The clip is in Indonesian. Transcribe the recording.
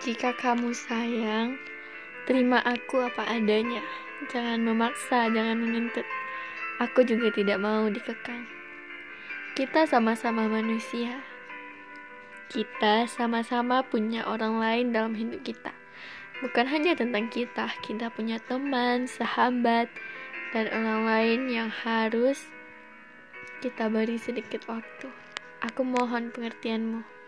Jika kamu sayang, terima aku apa adanya. Jangan memaksa, jangan menuntut. Aku juga tidak mau dikekang. Kita sama-sama manusia. Kita sama-sama punya orang lain dalam hidup kita. Bukan hanya tentang kita, kita punya teman, sahabat, dan orang lain yang harus kita beri sedikit waktu. Aku mohon pengertianmu.